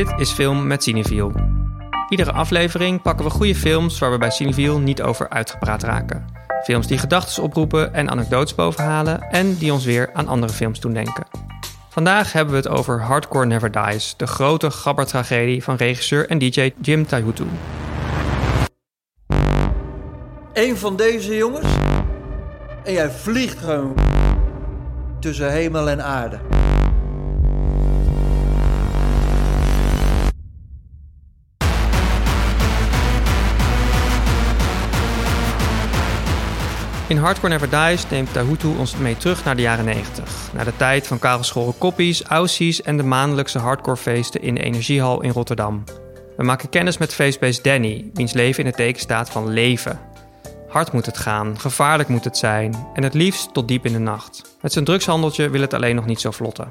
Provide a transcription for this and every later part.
Dit is Film met Cineviel. Iedere aflevering pakken we goede films waar we bij Cineviel niet over uitgepraat raken. Films die gedachten oproepen en anekdotes bovenhalen en die ons weer aan andere films doen denken. Vandaag hebben we het over Hardcore Never Dies, de grote gabbertragedie van regisseur en DJ Jim Taihutu. Eén van deze jongens en jij vliegt gewoon tussen hemel en aarde. In Hardcore Never Dies neemt Tahutu ons mee terug naar de jaren 90. Naar de tijd van kaalgeschoren koppies, aussies en de maandelijkse hardcorefeesten in de Energiehal in Rotterdam. We maken kennis met feestbeest Danny, wiens leven in het teken staat van leven. Hard moet het gaan, gevaarlijk moet het zijn en het liefst tot diep in de nacht. Met zijn drugshandeltje wil het alleen nog niet zo vlotten.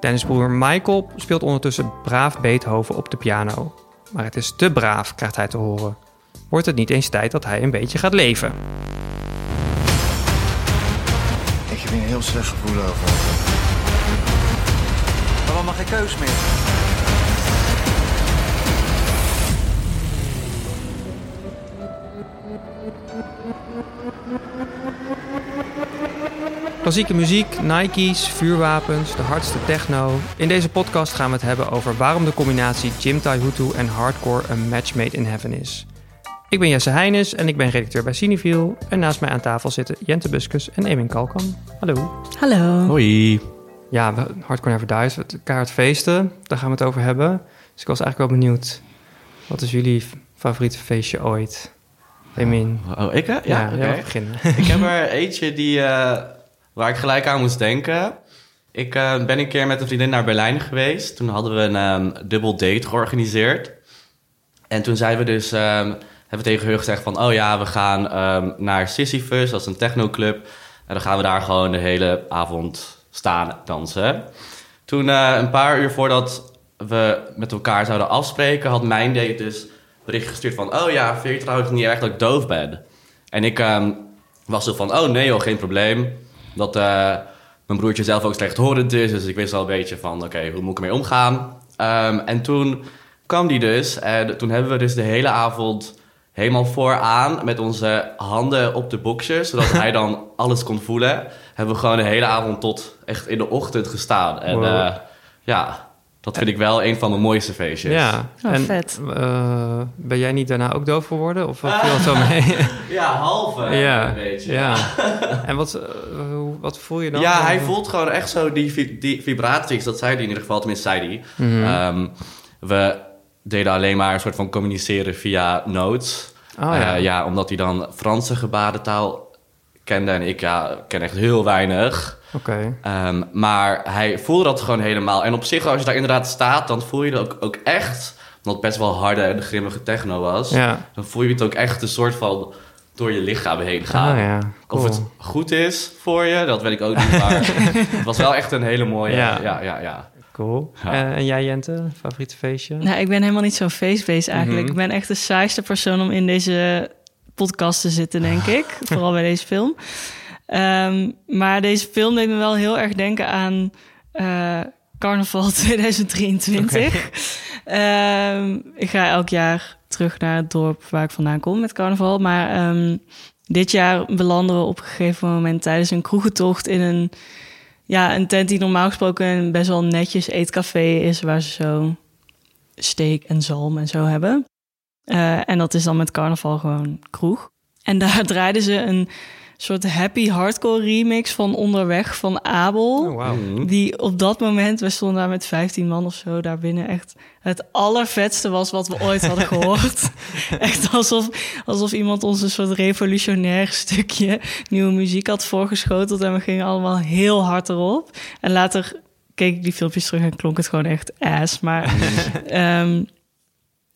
Dennis' broer Michael speelt ondertussen braaf Beethoven op de piano. Maar het is te braaf, krijgt hij te horen. Wordt het niet eens tijd dat hij een beetje gaat leven? Heel slecht gevoel over. Maar dan mag geen keus meer. Klassieke muziek, Nike's, vuurwapens, de hardste techno. In deze podcast gaan we het hebben over waarom de combinatie Jim Taihutu en hardcore een match made in heaven is. Ik ben Jesse Heines en ik ben redacteur bij Cineviel. En naast mij aan tafel zitten Jente Buskus en Emin Kalkan. Hallo. Hallo. Hoi. Ja, Hardcore Never Dies, het kaartfeesten, daar gaan we het over hebben. Dus ik was eigenlijk wel benieuwd, wat is jullie favoriete feestje ooit? Emin. Oh, ik hè? Ja, ja, mag beginnen. ik heb er eentje die, eh, waar ik gelijk aan moest denken. Ik eh, ben een keer met een vriendin naar Berlijn geweest. Toen hadden we een ehm dubbel date georganiseerd. En toen zeiden we dus, ehm, hebben we tegen hun gezegd van... oh ja, we gaan ehm, naar Sisyphus, dat is een technoclub. En dan gaan we daar gewoon de hele avond staan dansen. Toen, eh, een paar uur voordat we met elkaar zouden afspreken... had mijn date dus bericht gestuurd van... oh ja, vind je trouwens niet erg dat ik doof ben? En ik ehm, was zo van, oh nee joh, geen probleem. Dat eh, mijn broertje zelf ook slechthorend is. Dus ik wist al een beetje van, oké, hoe moet ik ermee omgaan? Ehm, en toen kwam die dus. En toen hebben we dus de hele avond helemaal vooraan... met onze handen op de boxjes... zodat hij dan alles kon voelen... hebben we gewoon de hele avond tot echt in de ochtend gestaan. En Wow. eh, ja, dat vind ik wel een van de mooiste feestjes. Ja, Oh, en vet. eh, ben jij niet daarna ook doof geworden? Of wat viel het zo mee? Ja, halve ja, een beetje. ja. En wat, eh, wat voel je dan? Ja, hij voelt gewoon echt zo die, vi- die vibraties. Dat zei hij in ieder geval, tenminste zei hij. Mhm. Ehm, we deden alleen maar een soort van communiceren via notes. Oh, ja. Eh, ja, omdat hij dan Franse gebarentaal kende en ik ja, ken echt heel weinig. Oké. Ehm, maar hij voelde dat gewoon helemaal. En op zich, als je daar inderdaad staat, dan voel je het ook, ook echt... omdat het best wel harde en grimmige techno was... Ja. dan voel je het ook echt een soort van door je lichaam heen gaan. Ah, ja. Of het goed is voor je, dat weet ik ook niet. Maar het was wel echt een hele mooie. Ja. Ja, ja, ja. Cool. Ja. Eh, en jij, Jente? Favoriete feestje? Nou, ik ben helemaal niet zo'n feestbeest eigenlijk. Mhm. Ik ben echt de saaiste persoon om in deze podcast te zitten, denk ik. Vooral bij deze film. Ehm, maar deze film deed me wel heel erg denken aan eh, Carnaval 2023. Ehm, ik ga elk jaar terug naar het dorp waar ik vandaan kom met carnaval. Maar ehm, dit jaar belanden we op een gegeven moment tijdens een kroegentocht in een, ja, een tent die normaal gesproken best wel netjes eetcafé is, waar ze zo steak en zalm en zo hebben. Eh, en dat is dan met carnaval gewoon kroeg. En daar draaiden ze een soort happy hardcore remix van Onderweg van Abel. Oh. Mhm. Die op dat moment, we stonden daar met 15 man of zo daar binnen, echt het allervetste was wat we ooit hadden gehoord. echt alsof, alsof iemand ons een soort revolutionair stukje nieuwe muziek had voorgeschoteld. En we gingen allemaal heel hard erop. En later keek ik die filmpjes terug en klonk het gewoon echt ass. Maar ehm,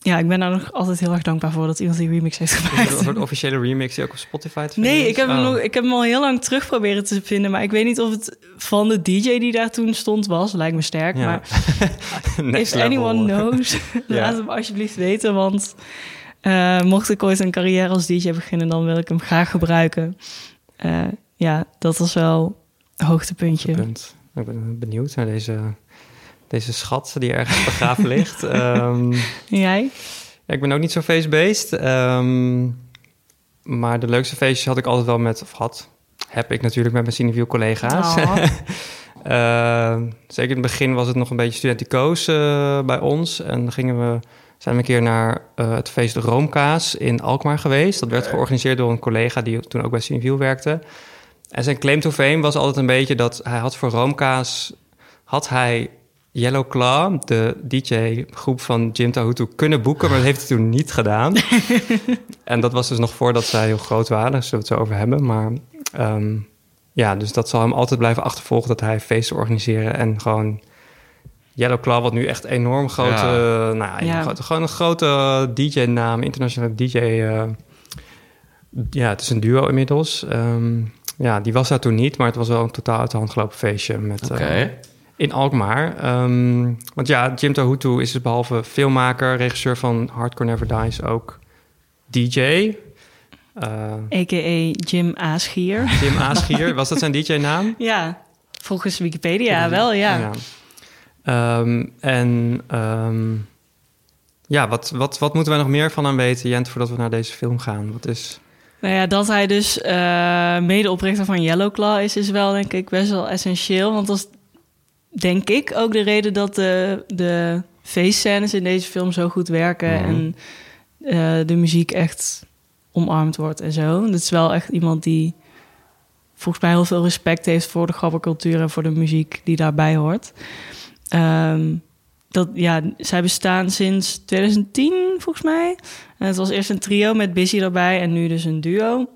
ja, ik ben daar nog altijd heel erg dankbaar voor dat iemand die remix heeft Is gemaakt. een soort officiële remix die ook op Spotify te vinden Nee, is? ik heb, hem Oh. nog, ik heb hem al heel lang terug proberen te vinden. Maar ik weet niet of het van de DJ die daar toen stond was. Lijkt me sterk. Ja. Maar if anyone knows, Ja. laat het me alsjeblieft weten. Want eh, mocht ik ooit een carrière als DJ beginnen, dan wil ik hem graag gebruiken. Eh, ja, dat was wel een hoogtepuntje. Punt. Ik ben benieuwd naar deze Deze schat die ergens begraven ligt. Ehm, jij? ja, ik ben ook niet zo feestbeest. ehm, maar de leukste feestjes had ik altijd wel met... Of had, heb ik natuurlijk met mijn cineviel collega's. Oh. Ehm, zeker in het begin was het nog een beetje studenticoos eh, bij ons. En dan gingen we, zijn we een keer naar eh, het feest Roomkaas in Alkmaar geweest. Dat werd georganiseerd door een collega die toen ook bij Cineviel werkte. En zijn claim to fame was altijd een beetje dat hij had voor Roomkaas... had hij Yellow Claw, de DJ-groep van Jim Tahutu, kunnen boeken... maar dat heeft hij toen niet gedaan. en dat was dus nog voordat zij heel groot waren, daar zullen we het zo over hebben. Maar ehm, ja, dus dat zal hem altijd blijven achtervolgen... dat hij feesten organiseren en gewoon... Yellow Claw, wat nu echt enorm grote... Ja. Nou, ja, grote- gewoon een grote DJ-naam, internationale DJ... eh, ja, het is een duo inmiddels. Ehm, ja, die was daar toen niet, maar het was wel een totaal uit de hand gelopen feestje met, Oké. eh, in Alkmaar. Ehm, want ja, Jim Tahutu is dus behalve filmmaker, regisseur van Hardcore Never Dies ook DJ. Eh, A.k.a. Jim Aasgier. Jim Aasgier, was dat zijn DJ-naam? Ja, volgens Wikipedia wel, ja. Ehm, en ehm, ja, wat, wat, wat moeten wij nog meer van hem weten, Jent, voordat we naar deze film gaan? Wat is... Nou ja, dat hij dus eh, medeoprichter van Yellowclaw is, is wel denk ik best wel essentieel. Want is denk ik ook de reden dat de, de feestscènes in deze film zo goed werken. Mhm. En eh, de muziek echt omarmd wordt en zo. Dat is wel echt iemand die volgens mij heel veel respect heeft voor de gabbercultuur en voor de muziek die daarbij hoort. Ehm, dat, ja, zij bestaan sinds 2010 volgens mij. En het was eerst een trio met Busy erbij en nu dus een duo.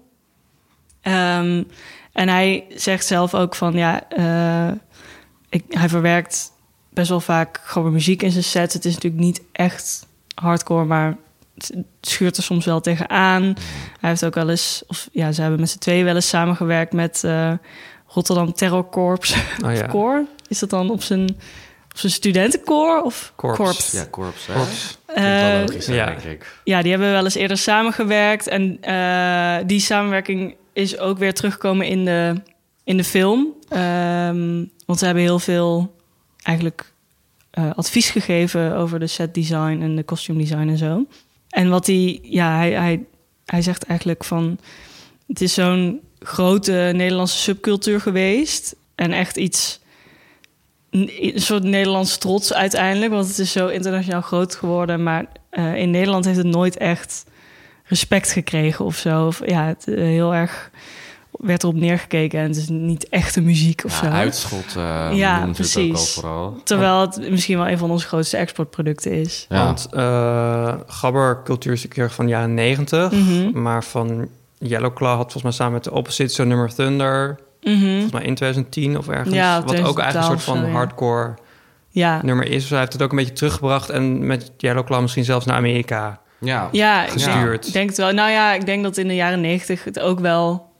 Ehm, en hij zegt zelf ook van ja, eh, ik, hij verwerkt best wel vaak gewoon muziek in zijn sets. Het is natuurlijk niet echt hardcore, maar het schuurt er soms wel tegenaan. Hij heeft ook wel eens, of ja, ze hebben met z'n tweeën wel eens samengewerkt met eh, Rotterdam Terror Corps. Oh Of ja, koor? Is dat dan op zijn, op zijn studentenkoor of Korps. korps? Ja, korps. hè? Korps. Klinkt wel Eh, logisch, ja. denk ik. ja, die hebben wel eens eerder samengewerkt. En eh, die samenwerking is ook weer teruggekomen in de, in de film. Ehm, want ze hebben heel veel eigenlijk eh, advies gegeven over de set design en de costume design en zo. En wat hij, ja, hij, hij, hij zegt eigenlijk van... Het is zo'n grote Nederlandse subcultuur geweest. En echt iets... Een soort Nederlands trots uiteindelijk. Want het is zo internationaal groot geworden. Maar eh, in Nederland heeft het nooit echt respect gekregen of zo. Of, ja, het, eh, heel erg werd erop neergekeken. En het is niet echte muziek of Ja, zo. uitschot eh Ja, noemen ze het ook al precies. vooral. Terwijl het misschien wel een van onze grootste exportproducten is. Ja. Want uh, gabbercultuur is een keer van de jaren negentig. Mhm. Maar van Yellow Claw had volgens mij samen met de Opposite zo nummer Thunder. Mhm. Volgens mij in 2010 of ergens. Ja, wat ook eigenlijk een 2012 soort van zo, ja. hardcore Ja, nummer is. Dus hij heeft het ook een beetje teruggebracht. En met Yellow Claw misschien zelfs naar Amerika. Ja. ja, Gestuurd. Ik denk het wel. Nou ja, ik denk dat in de jaren negentig het ook wel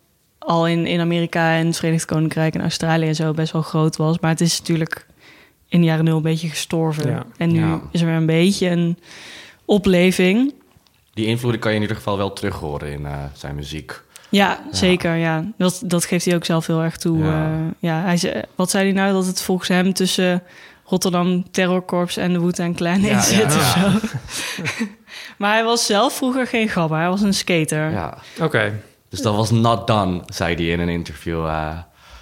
al in, in Amerika en het Verenigd Koninkrijk en Australië en zo best wel groot was. Maar het is natuurlijk in de jaren nul een beetje gestorven. Ja. En nu Ja. is er weer een beetje een opleving. Die invloeden kan je in ieder geval wel terug horen in eh, zijn muziek. Ja, zeker. Ja. Dat, dat geeft hij ook zelf heel erg toe. Ja. Ja. ja, hij zei, wat zei hij nou? Dat het volgens hem tussen Rotterdam Terrorkorps en de Wu-Tang Clan in Ja, zit ja. of zo. maar hij was zelf vroeger geen gabber. Hij was een skater. Ja. Oké. Dus dat was not done, zei hij in een interview. eh.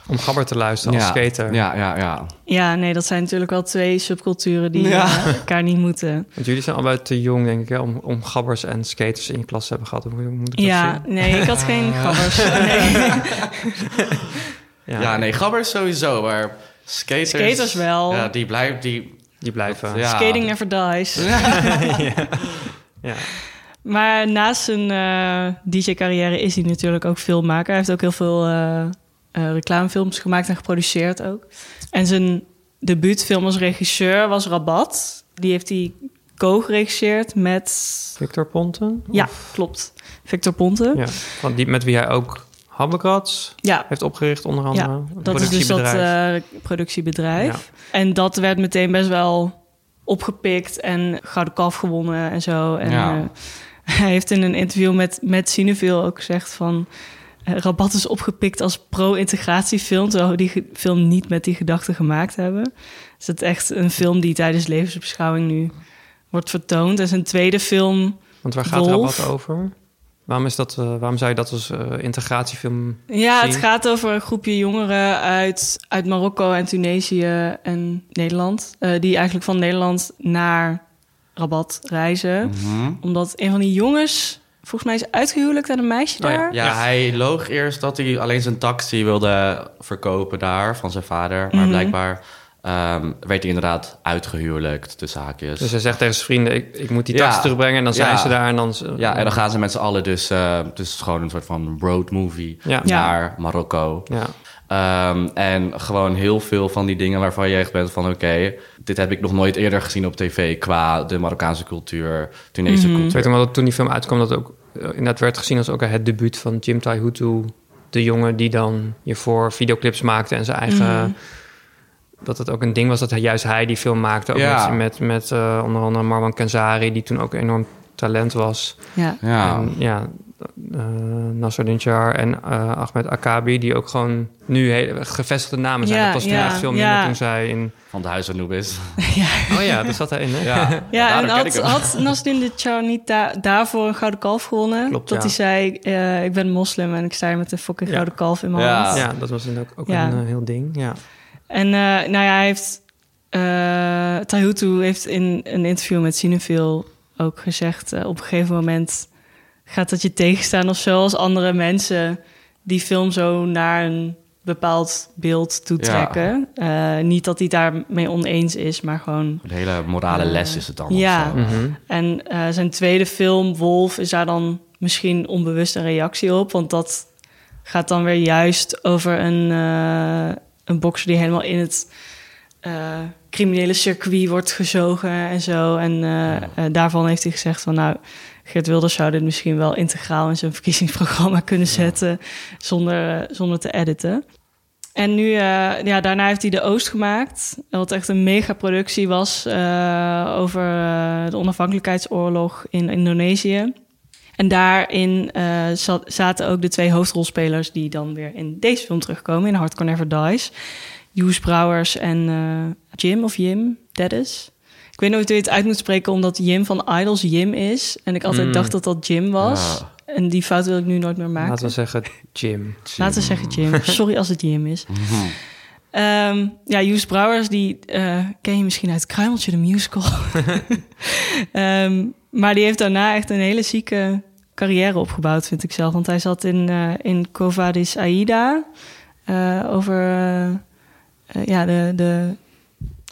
Om gabber te luisteren als ja. skater. Ja, ja, ja. Ja, nee, dat zijn natuurlijk wel twee subculturen die Ja. eh, elkaar niet moeten. Want jullie zijn allebei te jong, denk ik, hè, om, om gabbers en skaters in je klas te hebben gehad. Hoe moet ik dat Ja, zien? nee, ik had geen gabbers. Nee. Ja, nee, gabbers sowieso, maar skaters... Skaters wel. Ja, die blijven... Die, Die blijven. ja. Skating never dies. Ja. Maar naast zijn eh, DJ-carrière is hij natuurlijk ook filmmaker. Hij heeft ook heel veel eh, eh, reclamefilms gemaakt en geproduceerd ook. En zijn debuutfilm als regisseur was Rabat. Die heeft hij co-geregisseerd met... Victor Ponten? Ja, klopt. Victor Ponte. Ja, van die, met wie hij ook Habbekrats Ja, heeft opgericht, onder andere. Ja, dat is dus dat productiebedrijf. productiebedrijf. Ja. En dat werd meteen best wel opgepikt en Gouden Kalf gewonnen en zo. En Ja. Hij heeft in een interview met, met Cineville ook gezegd van... eh, Rabat is opgepikt als pro-integratiefilm, terwijl we die film niet met die gedachte gemaakt hebben. Is het echt een film die tijdens levensbeschouwing nu wordt vertoond. En zijn tweede film, Want waar gaat Wolf. Rabat over? Waarom, is dat, eh, waarom zou je dat als eh, integratiefilm... ja, het gaat over een groepje jongeren uit, uit Marokko en Tunesië en Nederland, die eigenlijk van Nederland naar Rabat reizen. Mhm. Omdat een van die jongens, volgens mij is uitgehuwelijkd aan een meisje Oh daar. Ja, hij loog eerst dat hij alleen zijn taxi wilde verkopen daar van zijn vader. Maar Mhm. blijkbaar ehm, werd hij inderdaad uitgehuwelijkt, tussen haakjes. Dus hij zegt tegen zijn vrienden, ik, ik moet die Ja. taxi terugbrengen. En dan zijn Ja. ze daar en dan... ja, en dan gaan ze met z'n allen dus... eh dus het is gewoon een soort van road movie Ja. Ja. naar Marokko. Ja. Ehm, en gewoon heel veel van die dingen waarvan je echt bent van... oké, dit heb ik nog nooit eerder gezien op tv... qua de Marokkaanse cultuur, Tunesische Mhm. Ik cultuur. weet nog wel dat toen die film uitkwam... dat ook eh, inderdaad werd gezien als ook het debuut van Jim Tai Hutu. De jongen die dan hiervoor videoclips maakte en zijn eigen... Mhm. Dat het ook een ding was dat hij, juist hij die film maakte. Ook Ja. met, met, eh, onder andere Marwan Kenzari... die toen ook enorm talent was. Ja. Ja, En, ja, eh Nasser Dinchar en eh, Ahmed Akabi... die ook gewoon nu hele gevestigde namen zijn. Ja, dat was ja, echt veel minder ja. toen zij in... van de Huis Anubis. Oh ja, daar zat hij in, hè? Ja, Ja, en had, had Nasrin niet da- daarvoor een gouden kalf gewonnen? Klopt, dat ja. hij zei, eh, ik ben moslim en ik sta hier met een fucking Ja. gouden kalf in mijn Ja. hand. Ja, dat was ook Ja. een heel ding. Ja. En eh, nou ja, hij heeft... eh Tahutu heeft in een interview met Cinefil ook gezegd... op een gegeven moment gaat dat je tegenstaan of zo... als andere mensen die film zo naar een bepaald beeld toetrekken. Eh, niet dat hij daarmee oneens is, maar gewoon... Een hele morale les is het dan. Ja. of zo. Mhm. En eh, zijn tweede film, Wolf, is daar dan misschien onbewust een reactie op. Want dat gaat dan weer juist over een, eh, een bokser die helemaal in het eh, criminele circuit wordt gezogen en zo. En eh, eh, daarvan heeft hij gezegd van nou, Geert Wilders zou dit misschien wel integraal in zijn verkiezingsprogramma kunnen zetten zonder, eh, zonder te editen. En nu, eh, ja, daarna heeft hij De Oost gemaakt. Wat echt een megaproductie was eh, over de onafhankelijkheidsoorlog in Indonesië. En daarin zat- zaten ook de twee hoofdrolspelers die dan weer in deze film terugkomen, in Hardcore Never Dies. Joes Brouwers en Jim of Jim Dennis. Ik weet nooit hoe je het uit moet spreken, omdat Jim van Idols Jim is. En ik altijd Mm. dacht dat dat Jim was. Ja. En die fout wil ik nu nooit meer maken. Laten we zeggen Jim. Laten we zeggen Jim. Sorry als het Jim is. Mhm. Ehm, ja, Joes Brouwers, die eh, ken je misschien uit Kruimeltje, de musical. Ehm, maar die heeft daarna echt een hele zieke carrière opgebouwd, vind ik zelf. Want hij zat in, eh in Covadis Aida eh, over ja, de, de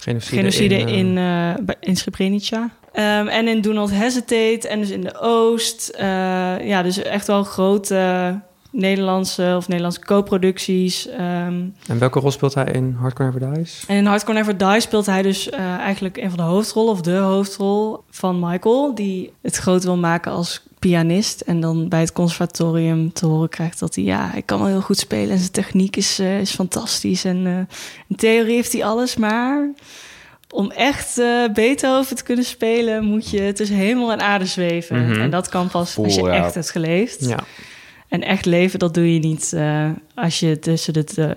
Genocide, genocide in... in, eh, eh, in Srebrenica. Ehm, en in Do Not Hesitate en dus in de Oost. Eh, ja, dus echt wel grote Nederlandse of Nederlandse co-producties. Ehm, En welke rol speelt hij in Hardcore Never Dies? en in Hardcore Never speelt hij dus eigenlijk een van de hoofdrollen... of de hoofdrol van Michael... die het groot wil maken als pianist... en dan bij het conservatorium te horen krijgt dat hij... ja, hij kan wel heel goed spelen en zijn techniek is, eh, is fantastisch... en eh, in theorie heeft hij alles, maar... om echt eh, Beethoven te kunnen spelen... moet je tussen hemel en aarde zweven. Mhm. En dat kan pas als je ja. echt hebt geleefd. Ja. En echt leven, dat doe je niet als je tussen de to-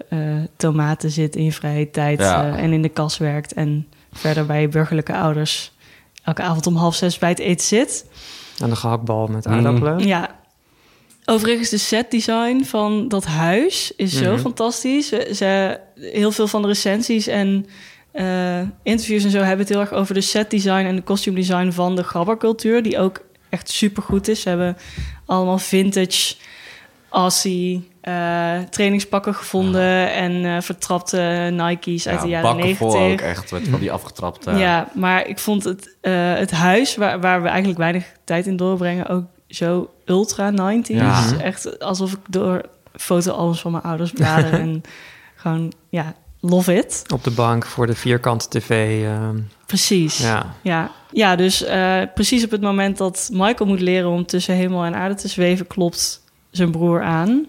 tomaten zit in je vrije tijd Ja. en in de kas werkt en verder bij je burgerlijke ouders elke avond om half zes bij het eten zit. Aan de gehaktbal met Mm. aardappelen. Ja. Overigens, de setdesign van dat huis is zo Mhm. fantastisch. Ze, ze- heel veel van de recensies en eh, interviews en zo hebben het heel erg over de setdesign en de costume design van de gabbercultuur, die ook echt super goed is. Ze hebben allemaal vintage, Aussie eh, trainingspakken gevonden en eh, vertrapte Nike's uit Ja, de jaren bakken vol ook negentig. echt met van die afgetrapte... Ja, maar ik vond het, eh, het huis waar, waar we eigenlijk weinig tijd in doorbrengen ook zo ultra 90s. Ja. Echt alsof ik door fotoalbums van mijn ouders blader en gewoon, ja, love it. Op de bank voor de vierkante tv. eh, Precies. Ja, ja. ja. dus eh, precies op het moment dat Michael moet leren om tussen hemel en aarde te zweven, klopt zijn broer aan.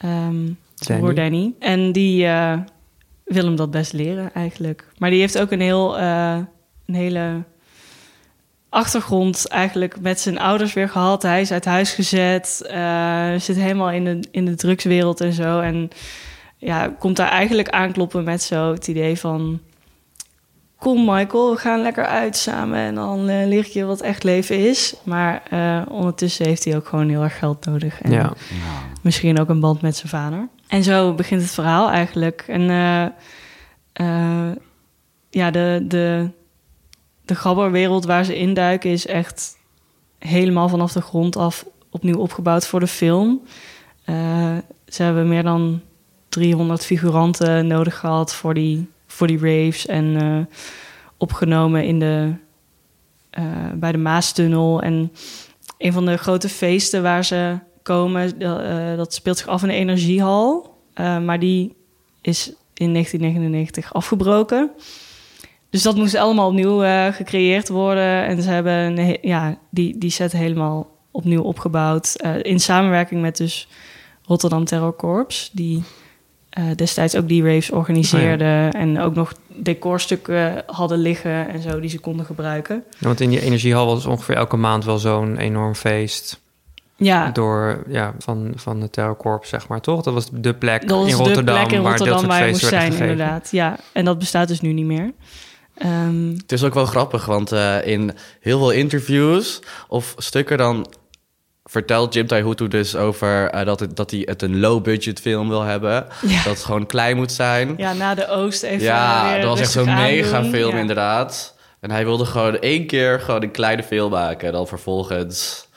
Ehm, zijn Danny. broer Danny. En die eh, wil hem dat best leren eigenlijk. Maar die heeft ook een heel, eh, een hele achtergrond eigenlijk met zijn ouders weer gehad. Hij is uit huis gezet, eh, zit helemaal in de, in de drugswereld en zo. En ja, komt daar eigenlijk aankloppen met zo het idee van... Kom Michael, we gaan lekker uit samen en dan eh, leer ik je wat echt leven is. Maar eh, ondertussen heeft hij ook gewoon heel erg geld nodig. En Ja. Misschien ook een band met zijn vader. En zo begint het verhaal eigenlijk. En eh, ja, de, de, de waar ze induiken is echt helemaal vanaf de grond af opnieuw opgebouwd voor de film. Eh, ze hebben meer dan 300 figuranten nodig gehad voor die, voor die raves en opgenomen in de, bij de Maastunnel. En een van de grote feesten waar ze komen, dat, eh, dat speelt zich af in de Energiehal. Eh, maar die is in 1999 afgebroken. Dus dat moest allemaal opnieuw eh, gecreëerd worden. En ze hebben een ja, die, die set helemaal opnieuw opgebouwd. in samenwerking met dus Rotterdam Terror Corps. Die destijds ook die raves organiseerde. En ook nog decorstukken hadden liggen en zo die ze konden gebruiken. Ja, want in die energiehal was ongeveer elke maand wel zo'n enorm feest. Ja, Door, ja, van, van de terrorkorps, zeg maar, toch? Dat was de plek dat was in de Rotterdam, plek in Rotterdam soort waar je feesten moest werden zijn, gegeven. inderdaad. Ja, en dat bestaat dus nu niet meer. Ehm, Het is ook wel grappig, want eh, in heel veel interviews of stukken dan vertelt Jim Taihutu dus over eh, dat, het, dat hij het een low-budget film wil hebben. Ja. Dat het gewoon klein moet zijn. ja, na de Oost even Ja, weer dat was echt zo'n mega film Ja. inderdaad. En hij wilde gewoon één keer gewoon een kleine film maken. En dan vervolgens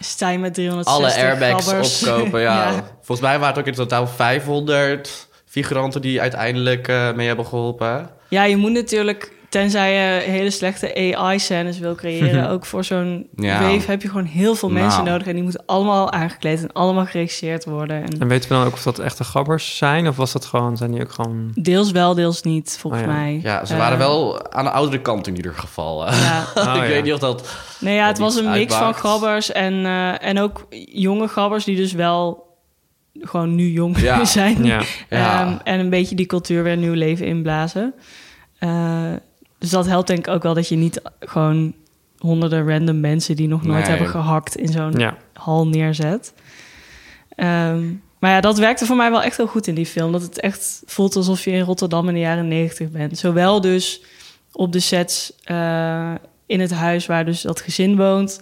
Sta je met 360 alle airbags gabbers. opkopen. Ja. Ja. Volgens mij waren het ook in totaal 500 figuranten die uiteindelijk eh, mee hebben geholpen. Ja, je moet natuurlijk, tenzij je hele slechte AI-scènes wil creëren, ook voor zo'n Ja. wave heb je gewoon heel veel mensen Nou. nodig. En die moeten allemaal aangekleed en allemaal geregisseerd worden. En En weten we dan ook of dat echte gabbers zijn? Of was dat gewoon, zijn die ook gewoon... deels wel, deels niet, volgens Oh ja. mij. Ja, ze Eh, waren wel aan de oudere kant in ieder geval. Ja. Oh, ik ja. weet niet of dat... Nee, ja, het was een mix van gabbers en, eh, en ook jonge gabbers die dus wel gewoon nu jong Ja. zijn. Ja, Ja. Ehm, en een beetje die cultuur weer nieuw leven inblazen. Eh, dus dat helpt denk ik ook wel dat je niet gewoon honderden random mensen die nog nooit Nee. hebben gehakt in zo'n ja. hal neerzet. Ehm, maar ja, dat werkte voor mij wel echt heel goed in die film. Dat het echt voelt alsof je in Rotterdam in de jaren negentig bent. Zowel dus op de sets eh, in het huis waar dus dat gezin woont...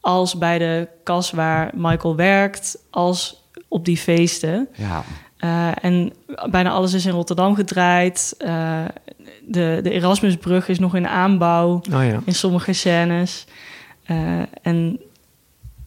als bij de kas waar Michael werkt... als op die feesten. Ja. Eh, en bijna alles is in Rotterdam gedraaid. Eh, de, de Erasmusbrug is nog in aanbouw Oh ja. in sommige scènes. Eh, en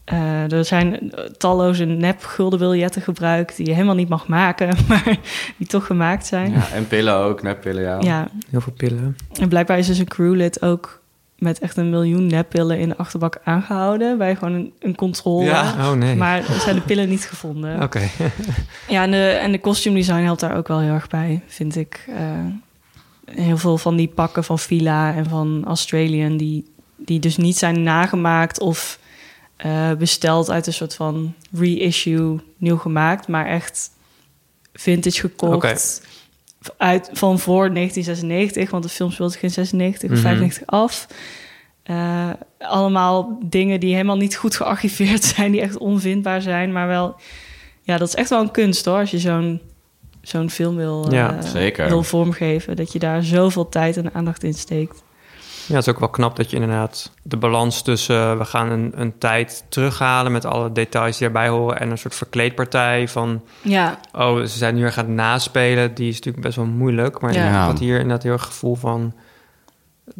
eh, er zijn talloze nep guldenbiljetten gebruikt... die je helemaal niet mag maken, maar die toch gemaakt zijn. Ja. ja, en pillen ook, neppillen, ja. Heel veel pillen. en blijkbaar is dus een crewlid ook... met echt een miljoen neppillen in de achterbak aangehouden... bij gewoon een, een controle. Ja. Oh nee. Maar er zijn de pillen niet gevonden. Oké. Ja, en de, en de costume design helpt daar ook wel heel erg bij, vind ik. Eh, heel veel van die pakken van Fila en van Australian... die, die dus niet zijn nagemaakt of eh, besteld uit een soort van reissue nieuw gemaakt... maar echt vintage gekocht. Uit, van voor 1996, want de film speelt zich in 96 of Mhm. 95 af. Eh, allemaal dingen die helemaal niet goed gearchiveerd zijn, die echt onvindbaar zijn, maar wel, ja, dat is echt wel een kunst hoor, als je zo'n zo'n film wil, Ja, eh, zeker. wil vormgeven, dat je daar zoveel tijd en aandacht in steekt. Ja, het is ook wel knap dat je inderdaad de balans tussen... eh, we gaan een, een tijd terughalen met alle details die erbij horen... en een soort verkleedpartij van... Ja, oh, ze zijn nu erg aan het naspelen. Die is natuurlijk best wel moeilijk. Maar Ja. ik had hier inderdaad heel erg het gevoel van...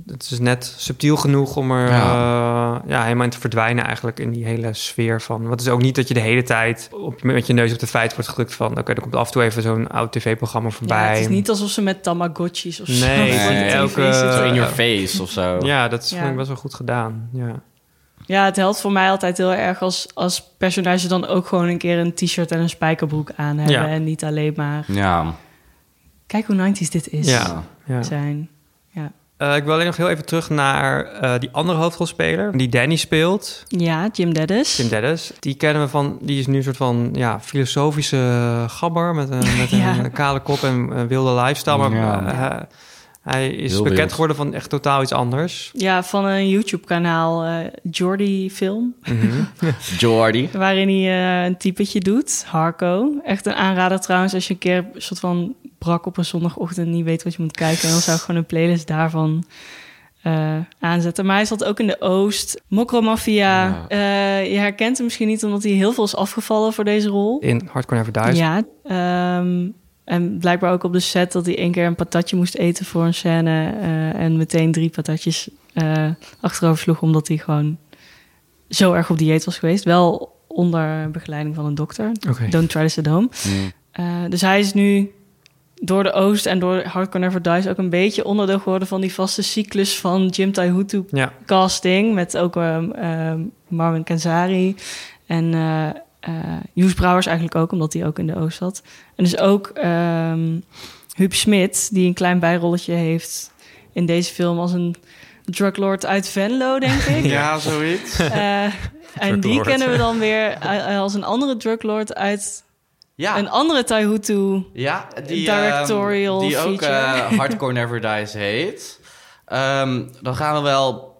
Het is net subtiel genoeg om er Ja. ja. ja, helemaal in te verdwijnen eigenlijk in die hele sfeer van... Want het is ook niet dat je de hele tijd op, met je neus op de feit wordt gedrukt van... oké, er komt af en toe even zo'n oud tv-programma ja, voorbij. het is niet alsof ze met Tamagotchis of zo Nee, de nee, TV elke- zitten. Zo in Eh, your face of zo. Ja, dat is, Ja. vond ik best wel goed gedaan. Ja. Ja, het helpt voor mij altijd heel erg als, als personages dan ook gewoon een keer een t-shirt en een spijkerbroek aan hebben. Ja. En niet alleen maar, Ja. kijk hoe 90s dit is. Ja. ja. Zijn. Ja. Eh, ik wil alleen nog heel even terug naar eh, die andere hoofdrolspeler... die Danny speelt, ja, Jim Dennis. Tim Dennis. Die kennen we van... Die is nu een soort van ja, filosofische gabber... met een, met Ja. een kale kop en een wilde lifestyle. Maar Ja. eh, Hij is Heel bekend wild. geworden van echt totaal iets anders. Ja, van een YouTube-kanaal, eh Jordy Film. Jordi. Waarin hij eh, een typetje doet, Harco. Echt een aanrader trouwens, als je een keer een soort van brak op een zondagochtend niet weet wat je moet kijken. Dan zou ik gewoon een playlist daarvan eh, aanzetten. Maar hij zat ook in de Oost. Mokromafia. Ja. Eh, je herkent hem misschien niet omdat hij heel veel is afgevallen voor deze rol. In Hardcore Never Dies. Ja. ehm, en blijkbaar ook op de set dat hij één keer een patatje moest eten voor een scène. eh, en meteen drie patatjes achterover sloeg, omdat hij gewoon zo erg op dieet was geweest. Wel onder begeleiding van een dokter. Don't try this at home. Mm. Dus hij is nu door de Oost en door Hardcore Never Dies ook een beetje onderdeel geworden van die vaste cyclus van Jim Taihutu Ja, casting. Met ook ehm, ehm, Marvin Kenzari en eh eh, Joes Brouwers eigenlijk ook, omdat hij ook in de Oost zat. En dus ook ehm Huub Smit, die een klein bijrolletje heeft in deze film als een druglord uit Venlo, denk ik. Ja, zoiets. Eh, en die kennen we dan weer als een andere druglord uit Ja, een andere Taihutu. ja die, Directorial ehm, die ook feature. eh, Hardcore Never Dies heet. Ehm, dan gaan we wel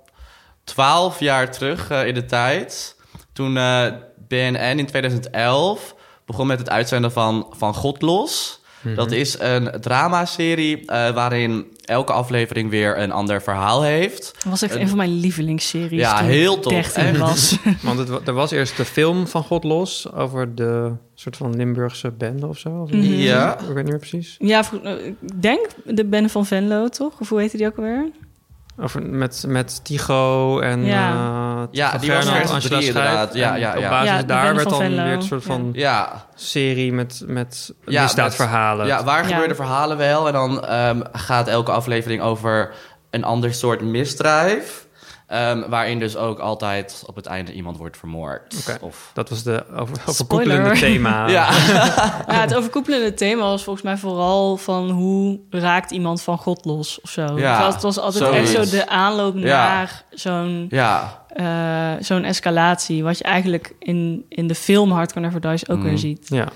twaalf jaar terug eh, in de tijd. Toen eh, BNN in 2011 begon met het uitzenden van, van God Los. Dat is een dramaserie eh waarin elke aflevering weer een ander verhaal heeft. Dat was echt een van mijn lievelingsseries. Ja, toen heel tof, 13 echt. was. want het, er was eerst de film van God Los over de soort van Limburgse bende of zo. Of Mhm. Ja. Ik weet niet meer precies. ja, ik denk de Ben van Venlo, toch? Of hoe heette die ook alweer? Over, met, met Tycho en Ja. eh, Ja, die was drie Schijf. inderdaad. Ja, En ja, Op ja. basis Ja, daar werd dan Venlo. weer een soort van Ja, serie met, met Ja, misdaadverhalen. Ja, waar Ja. gebeurden verhalen wel. En dan ehm, gaat elke aflevering over een ander soort misdrijf. Ehm, waarin dus ook altijd op het einde iemand wordt vermoord. Of, Dat was de over, overkoepelende Spoiler. thema. ja. Ja, het overkoepelende thema was volgens mij vooral van hoe raakt iemand van God los of zo. Ja, het was altijd echt zo de aanloop Ja. naar zo'n ja, eh, zo'n escalatie. Wat je eigenlijk in, in de film Hardcore Never Dies ook Mm. weer ziet. Ja.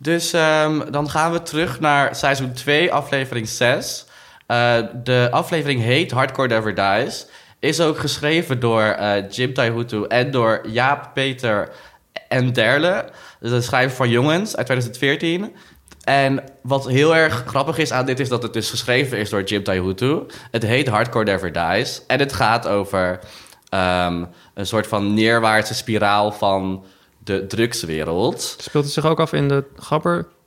dus ehm, dan gaan we terug naar seizoen 2, aflevering 6. Eh, de aflevering heet Hardcore Never Dies. Is ook geschreven door eh, Jim Taihutu en door Jaap Peter en Derle. Dus de schrijver van Jongens uit 2014. En wat heel erg grappig is aan dit is dat het dus geschreven is door Jim Taihutu. Het heet Hardcore Never Dies. En het gaat over ehm, een soort van neerwaartse spiraal van de drugswereld. Speelt het zich ook af in de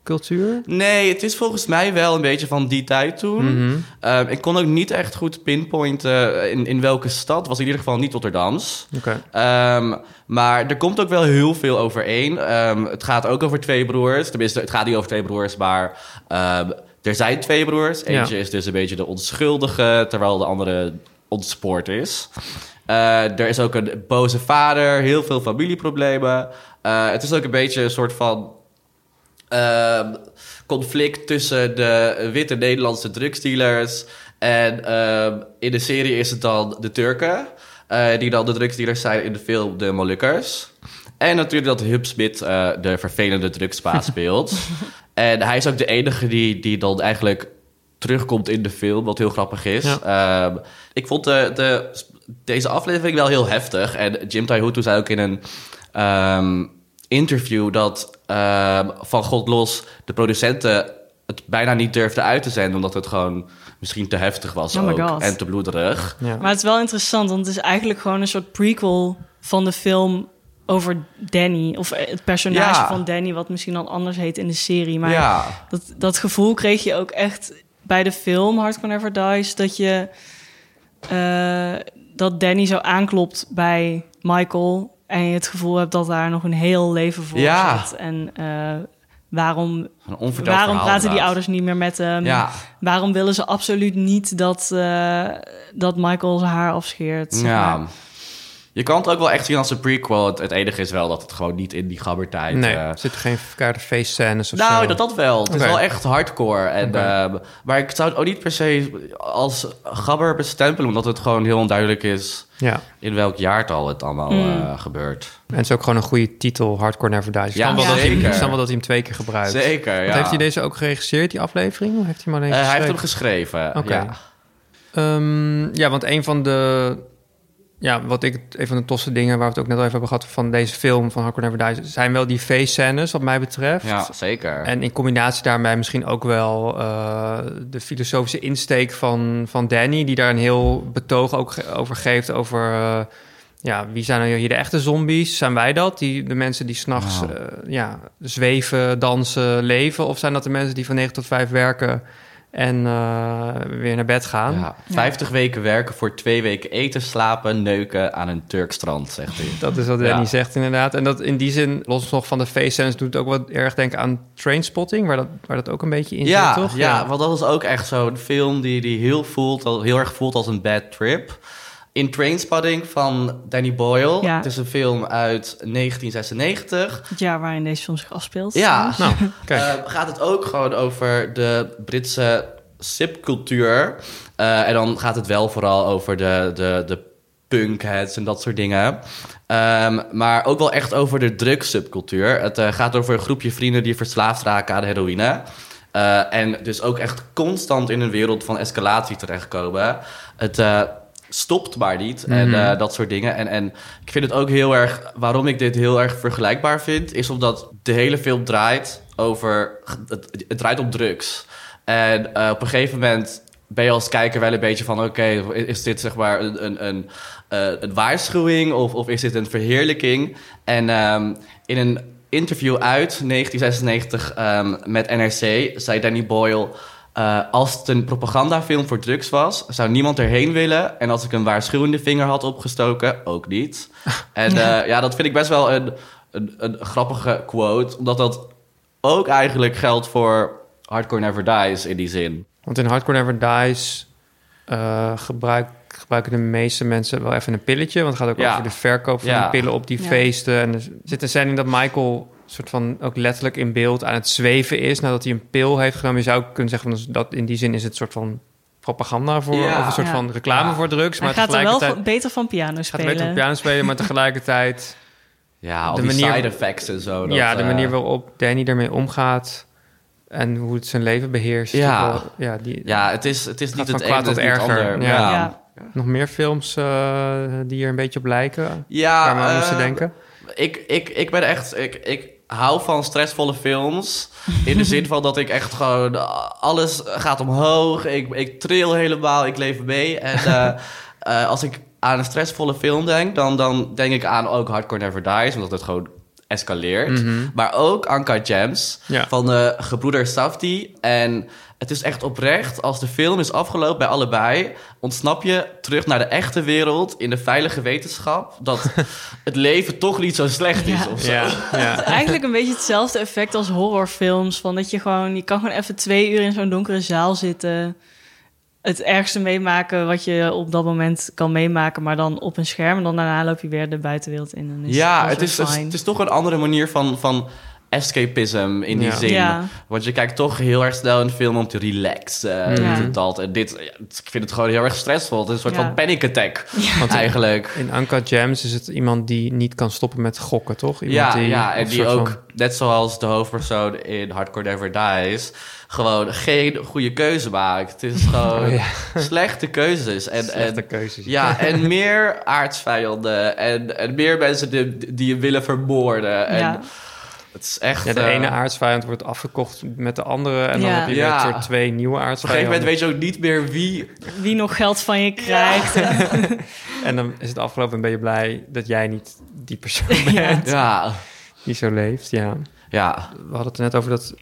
gabbercultuur? Nee, het is volgens mij wel een beetje van die tijd toen. Mhm. Ehm, ik kon ook niet echt goed pinpointen in, in welke stad. Het was in ieder geval niet Rotterdams. Oké. Ehm, maar er komt ook wel heel veel overeen. Ehm, het gaat ook over twee broers. Tenminste, het gaat niet over twee broers, maar er zijn twee broers. Eentje is dus een beetje de onschuldige, terwijl de andere ontspoord is. Eh, er is ook een boze vader, heel veel familieproblemen. Eh, het is ook een beetje een soort van ehm, conflict tussen de witte Nederlandse drugsdealers. En ehm, in de serie is het dan de Turken, eh, die dan de drugsdealers zijn in de film de Molukkers. En natuurlijk dat Hub Smit eh, de vervelende drugspaas speelt. en hij is ook de enige die, die dan eigenlijk terugkomt in de film, wat heel grappig is. Ehm, ik vond de, de, deze aflevering wel heel heftig. En Jim Taihutu zei ook in een interview dat ehm, van God los de producenten het bijna niet durfden uit te zenden, omdat het gewoon misschien te heftig was Oh my ook, God. en te bloederig. Ja. Maar het is wel interessant, want het is eigenlijk gewoon een soort prequel van de film over Danny. Of het personage Ja. van Danny, wat misschien dan anders heet in de serie. Maar ja, dat, dat gevoel kreeg je ook echt bij de film Hardcore Never Dies. Dat je eh, dat Danny zo aanklopt bij Michael. En je het gevoel hebt dat daar nog een heel leven voor Ja. zit. En eh, waarom, waarom praten die ouders niet meer met hem? Ja, Waarom willen ze absoluut niet dat, eh, dat Michael zijn haar afscheert? ja. maar? Je kan het ook wel echt zien als een prequel. Het, het enige is wel dat het gewoon niet in die gabbertijd... Nee, eh, er geen verkeerde feestscènes of nou, zo. dat, dat wel. Het is wel echt hardcore. En, ehm, maar ik zou het ook niet per se als gabber bestempelen... omdat het gewoon heel onduidelijk is Ja, in welk jaartal het allemaal Mm. eh, gebeurt. en het is ook gewoon een goede titel, Hardcore Never Dies. Ja, dat hij, zeker. ik wel dat hij hem twee keer gebruikt. Zeker, ja. Want Heeft hij deze ook geregisseerd, die aflevering? Of heeft hij hem alleen Eh, hij heeft hem geschreven, Oké. ja. Ehm, ja, want een van de... Ja, wat ik... Een van de tofste dingen waar we het ook net al even hebben gehad... van deze film van Hardcore Never Dies... zijn wel die feestscènes, wat mij betreft. Ja, zeker. En in combinatie daarmee misschien ook wel eh, de filosofische insteek van, van Danny, die daar een heel betoog ook ge- over geeft. Over eh, ja, wie zijn nou hier de echte zombies? Zijn wij dat? Die, de mensen die s'nachts Nou. eh ja, zweven, dansen, leven? Of zijn dat de mensen die van 9 tot 5 werken en eh, weer naar bed gaan? Ja, 50 weken werken voor twee weken eten, slapen, neuken aan een Turk strand, zegt hij. Dat is wat Danny Ja. zegt inderdaad. En dat in die zin, los nog van de feestscènes, doet het ook wat erg denken aan Trainspotting, waar dat, waar dat ook een beetje in zit, toch? ja, want dat is ook echt zo'n film die, die heel, voelt, heel erg voelt als een bad trip. In Trainspotting van Danny Boyle. Ja. Het is een film uit 1996. Het jaar waarin deze film zich afspeelt. Ja, Nou, kijk. Eh, gaat het ook gewoon over de Britse subcultuur. Eh, en dan gaat het wel vooral over de, de, de punkheads en dat soort dingen. Ehm, maar ook wel echt over de drugssubcultuur. Het eh, gaat over een groepje vrienden die verslaafd raken aan heroïne. Eh, en dus ook echt constant in een wereld van escalatie terechtkomen. Het eh, stopt maar niet en Mhm. eh, dat soort dingen. En, en ik vind het ook heel erg... Waarom ik dit heel erg vergelijkbaar vind... is omdat de hele film draait over... Het, het draait op drugs. En eh, op een gegeven moment ben je als kijker wel een beetje van... oké, is dit zeg maar een, een, een, eh, een waarschuwing of, of is dit een verheerlijking? En ehm, in een interview uit 1996 ehm, met NRC zei Danny Boyle... eh, als het een propagandafilm voor drugs was, zou niemand erheen willen. En als ik een waarschuwende vinger had opgestoken, ook niet. En ja, ja dat vind ik best wel een, een, een grappige quote. Omdat dat ook eigenlijk geldt voor Hardcore Never Dies in die zin. Want in Hardcore Never Dies eh, gebruik, gebruiken de meeste mensen wel even een pilletje. Want het gaat ook Ja. over de verkoop van Ja. die pillen op die Ja. feesten. En er zit een scène in dat Michael soort van ook letterlijk in beeld aan het zweven is... nadat hij een pil heeft genomen. Je zou kunnen zeggen van dat in die zin is het een soort van propaganda voor... Ja. of een soort Ja. van reclame Ja. voor drugs. Hij Maar gaat er wel tegelijkertijd van- beter van piano gaat spelen. hij beter op piano spelen... maar tegelijkertijd... Ja, al De die manier- side effects en zo. dat, ja, de eh, manier waarop Danny ermee omgaat... en hoe het zijn leven beheerst. Ja. wel- ja, die, Ja, het is, het is Gaat niet van het kwaad ene, tot het is niet het erger. ander. Ja. Ja. Ja. Nog meer films eh, die er een beetje op lijken? Ja, waar we aan eh, moesten denken? Ik, ik, ik ben echt... Ik, ik hou van stressvolle films. In de zin van dat ik echt gewoon... Alles gaat omhoog. Ik, ik tril helemaal. Ik leef mee. En eh, eh, als ik aan een stressvolle film denk... Dan, dan denk ik aan ook Hardcore Never Dies. Omdat het gewoon escaleert. Mhm. Maar ook Anka Gems Ja. van de gebroeders Safdie. En het is echt oprecht, als de film is afgelopen bij allebei... ontsnap je terug naar de echte wereld in de veilige wetenschap... dat het leven toch niet zo slecht is Ja. of zo. Ja, ja. Eigenlijk een beetje hetzelfde effect als horrorfilms. Van dat je gewoon, je kan gewoon even twee uur in zo'n donkere zaal zitten. Het ergste meemaken wat je op dat moment kan meemaken, maar dan op een scherm. En dan daarna loop je weer de buitenwereld in. En is Ja, het is, het, is, het is toch een andere manier van, van escapism in die Ja. zin. Ja. Want je kijkt toch heel erg snel een film om te relaxen. Dit Ja. en dat. En dit, ja, ik vind het gewoon heel erg stressvol. Het is een soort Ja. van panic attack Want eigenlijk. in Uncut Gems is het iemand die niet kan stoppen met gokken, toch? Iemand Ja, die, ja, en die ook, van- net zoals de hoofdpersoon in Hardcore Never Dies, gewoon geen goede keuze maakt. Het is gewoon Oh, ja. slechte keuzes. En, slechte en, keuzes. ja, en meer aardsvijanden en, en meer mensen die, die je willen vermoorden. En Ja. Het is echt... Ja, de eh, ene aardsvijand wordt afgekocht met de andere. En dan Ja. heb je weer Ja. soort twee nieuwe Op een gegeven aardsvijanden. moment weet je ook niet meer wie... Wie nog geld van je krijgt. En dan is het afgelopen en ben je blij dat jij niet die persoon bent Ja, die zo leeft. Ja. ja. We hadden het er net over dat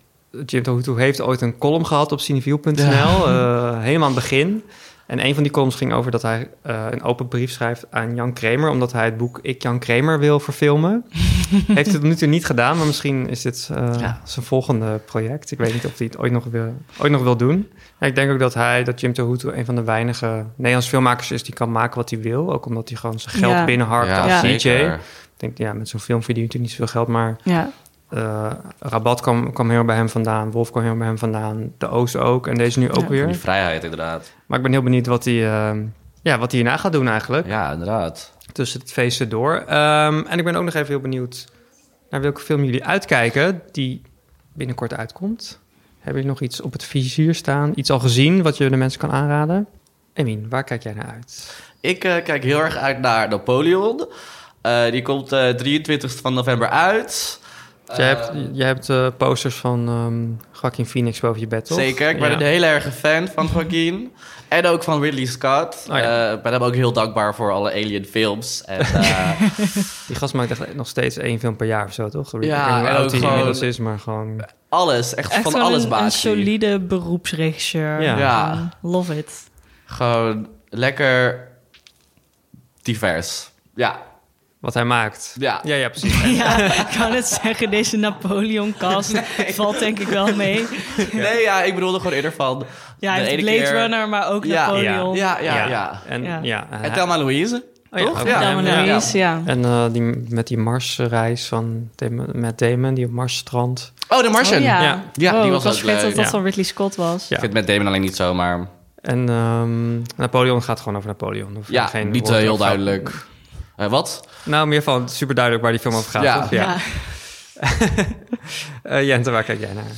Jim Tohutu heeft ooit een column gehad op cineviel.nl. eh, helemaal aan het begin. En een van die columns ging over dat hij eh, een open brief schrijft aan Jan Kramer... omdat hij het boek Ik Jan Kramer wil verfilmen. Heeft het nu toe niet gedaan, maar misschien is dit eh, Ja. zijn volgende project. Ik weet niet of hij het ooit nog wil, ooit nog wil doen. Ja, ik denk ook dat hij, dat Jim Tohutu... een van de weinige Nederlandse filmmakers is... die kan maken wat hij wil. Ook omdat hij gewoon zijn geld Ja. binnenharkt als Ja. DJ. Ik denk, ja, met zo'n film verdient hij niet zoveel geld, maar... Eh Rabat kwam, kwam heel bij hem vandaan. Wolf kwam heel bij hem vandaan. De Oost ook. En deze nu ook Ja. weer. Die vrijheid, inderdaad. Maar ik ben heel benieuwd wat hij, eh, ja, wat hij hierna gaat doen eigenlijk. Ja, inderdaad. Tussen het feesten door. Ehm, en ik ben ook nog even heel benieuwd naar welke film jullie uitkijken. Die binnenkort uitkomt. Hebben jullie nog iets op het vizier staan? Iets al gezien wat je de mensen kan aanraden? Emin, waar kijk jij naar uit? Ik eh, kijk heel erg uit naar Napoleon. Eh, die komt eh 23 van november uit. Jij Eh, hebt, jij hebt eh, posters van ehm Joaquin Phoenix boven je bed, toch? Zeker, ik ben Ja. een heel erg fan van Joaquin. en ook van Ridley Scott. Oh ja. Eh, ik ben hem ook heel dankbaar voor alle Alien films. En, eh, Die gast maakt echt nog steeds één film per jaar of zo, toch? Ik weet Ja, en ook gewoon- inmiddels is, maar gewoon... alles, echt, Echt van alles baat een solide beroepsregisseur. Ja. Ja. Love it. Gewoon lekker divers. Ja, Wat hij maakt. ja. Ja, ja, precies. Ja, ik kan het zeggen, deze Napoleon-cast valt denk ik wel mee. Nee, ja, ik bedoelde gewoon eerder van... Ja, hij de heeft Blade keer- Runner, maar ook Ja, Napoleon. Ja, ja, ja. En, Ja. ja. En Thelma Louise. Oh ja, toch? Ja. Louise, ja. En eh, die, met die Marsreis van Damon, Matt Damon, die op Mars strandt. Oh, The Martian. Oh, ja. Ja. Ja, Wow, die was ik was leuk. dat dat Ja. van Ridley Scott was. Ja. Ik vind met Damon alleen niet zo, maar... En ehm, Napoleon gaat gewoon over Napoleon. Hoeft Ja, geen niet heel duidelijk. Eh, wat? Nou, meer van super duidelijk waar die film over gaat. Ja. toch? ja. Eh, Jente, waar kijk jij naar?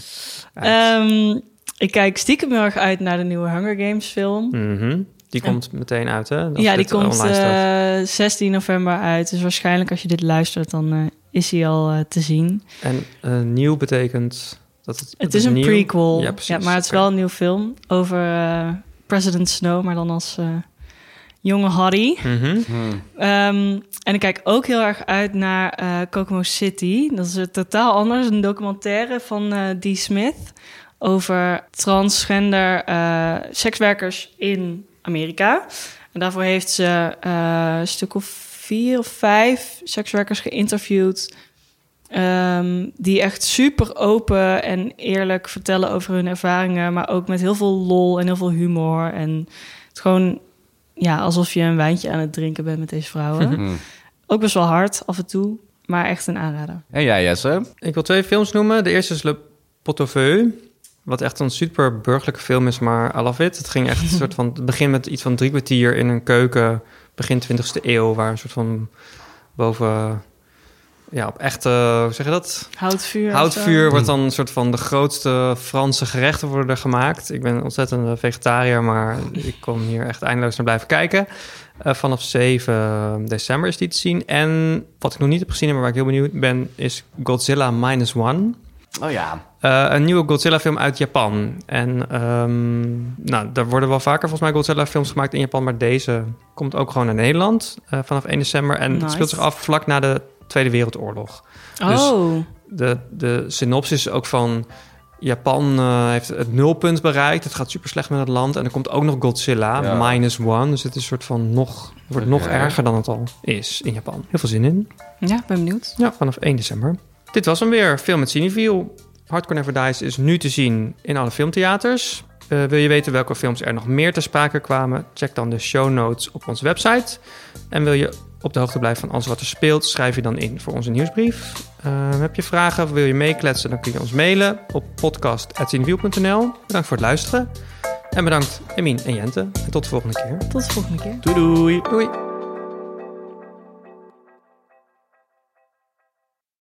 Ehm, ik kijk stiekem heel erg uit naar de nieuwe Hunger Games film. Mhm. Die komt meteen uit, hè? Als ja, die komt online staat. eh 16 november uit. Dus waarschijnlijk als je dit luistert, dan eh, is hij al te zien. En nieuw betekent dat het... Het is een nieuw- prequel, Ja, ja, precies. maar het is wel een nieuw film over President Snow, maar dan als eh, jonge Harry. Mhm. Hmm. Ehm, en ik kijk ook heel erg uit naar eh Kokomo City. Dat is het totaal anders. Een documentaire van eh Dee Smith over transgender eh, sekswerkers in Amerika. En daarvoor heeft ze een stuk of vier of vijf sekswerkers geïnterviewd. ehm, die echt super open en eerlijk vertellen over hun ervaringen. Maar ook met heel veel lol en heel veel humor. En het gewoon ja, alsof je een wijntje aan het drinken bent met deze vrouwen. Ook best wel hard af en toe, maar echt een aanrader. En jij, Jesse? Ik wil twee films noemen. De eerste is Le Feu. Wat echt een super burgerlijke film is, maar I love it. Het ging echt een soort van... Het begint met iets van drie kwartier in een keuken... begin 20e eeuw, waar een soort van boven... Ja, op echte... Hoe zeg je dat? Houtvuur. Houtvuur wordt dan een soort van de grootste Franse gerechten worden gemaakt. Ik ben een ontzettend vegetariër, maar ik kon hier echt eindeloos naar blijven kijken. Eh, vanaf 7 december is die te zien. En wat ik nog niet heb gezien, maar waar ik heel benieuwd ben, is Godzilla Minus One. Oh ja. Eh, een nieuwe Godzilla-film uit Japan. En ehm, nou, er worden wel vaker volgens mij Godzilla-films gemaakt in Japan, maar deze komt ook gewoon naar Nederland eh, vanaf 1 december. En het speelt zich af vlak na de Tweede Wereldoorlog. Dus- Oh, de, de synopsis is ook van... Japan eh, heeft het nulpunt bereikt. Het gaat super slecht met het land. En er komt ook nog Godzilla, Ja. minus one. Dus het is een soort van nog... Wordt nog erger dan het al is in Japan. Heel veel zin in. ja, ben benieuwd. Ja, vanaf 1 december. Dit was hem weer. Film met Cineville. Hardcore Never Dies is nu te zien in alle filmtheaters. Eh, wil je weten welke films er nog meer te sprake kwamen? Check dan de show notes op onze website. En wil je op de hoogte blijven van alles wat er speelt? Schrijf je dan in voor onze nieuwsbrief. Eh, heb je vragen of wil je meekletsen? Dan kun je ons mailen op podcast.cineville.nl. Bedankt voor het luisteren. En bedankt Emin en Jente. En tot de volgende keer. Tot de volgende keer. Doei doei. Doei!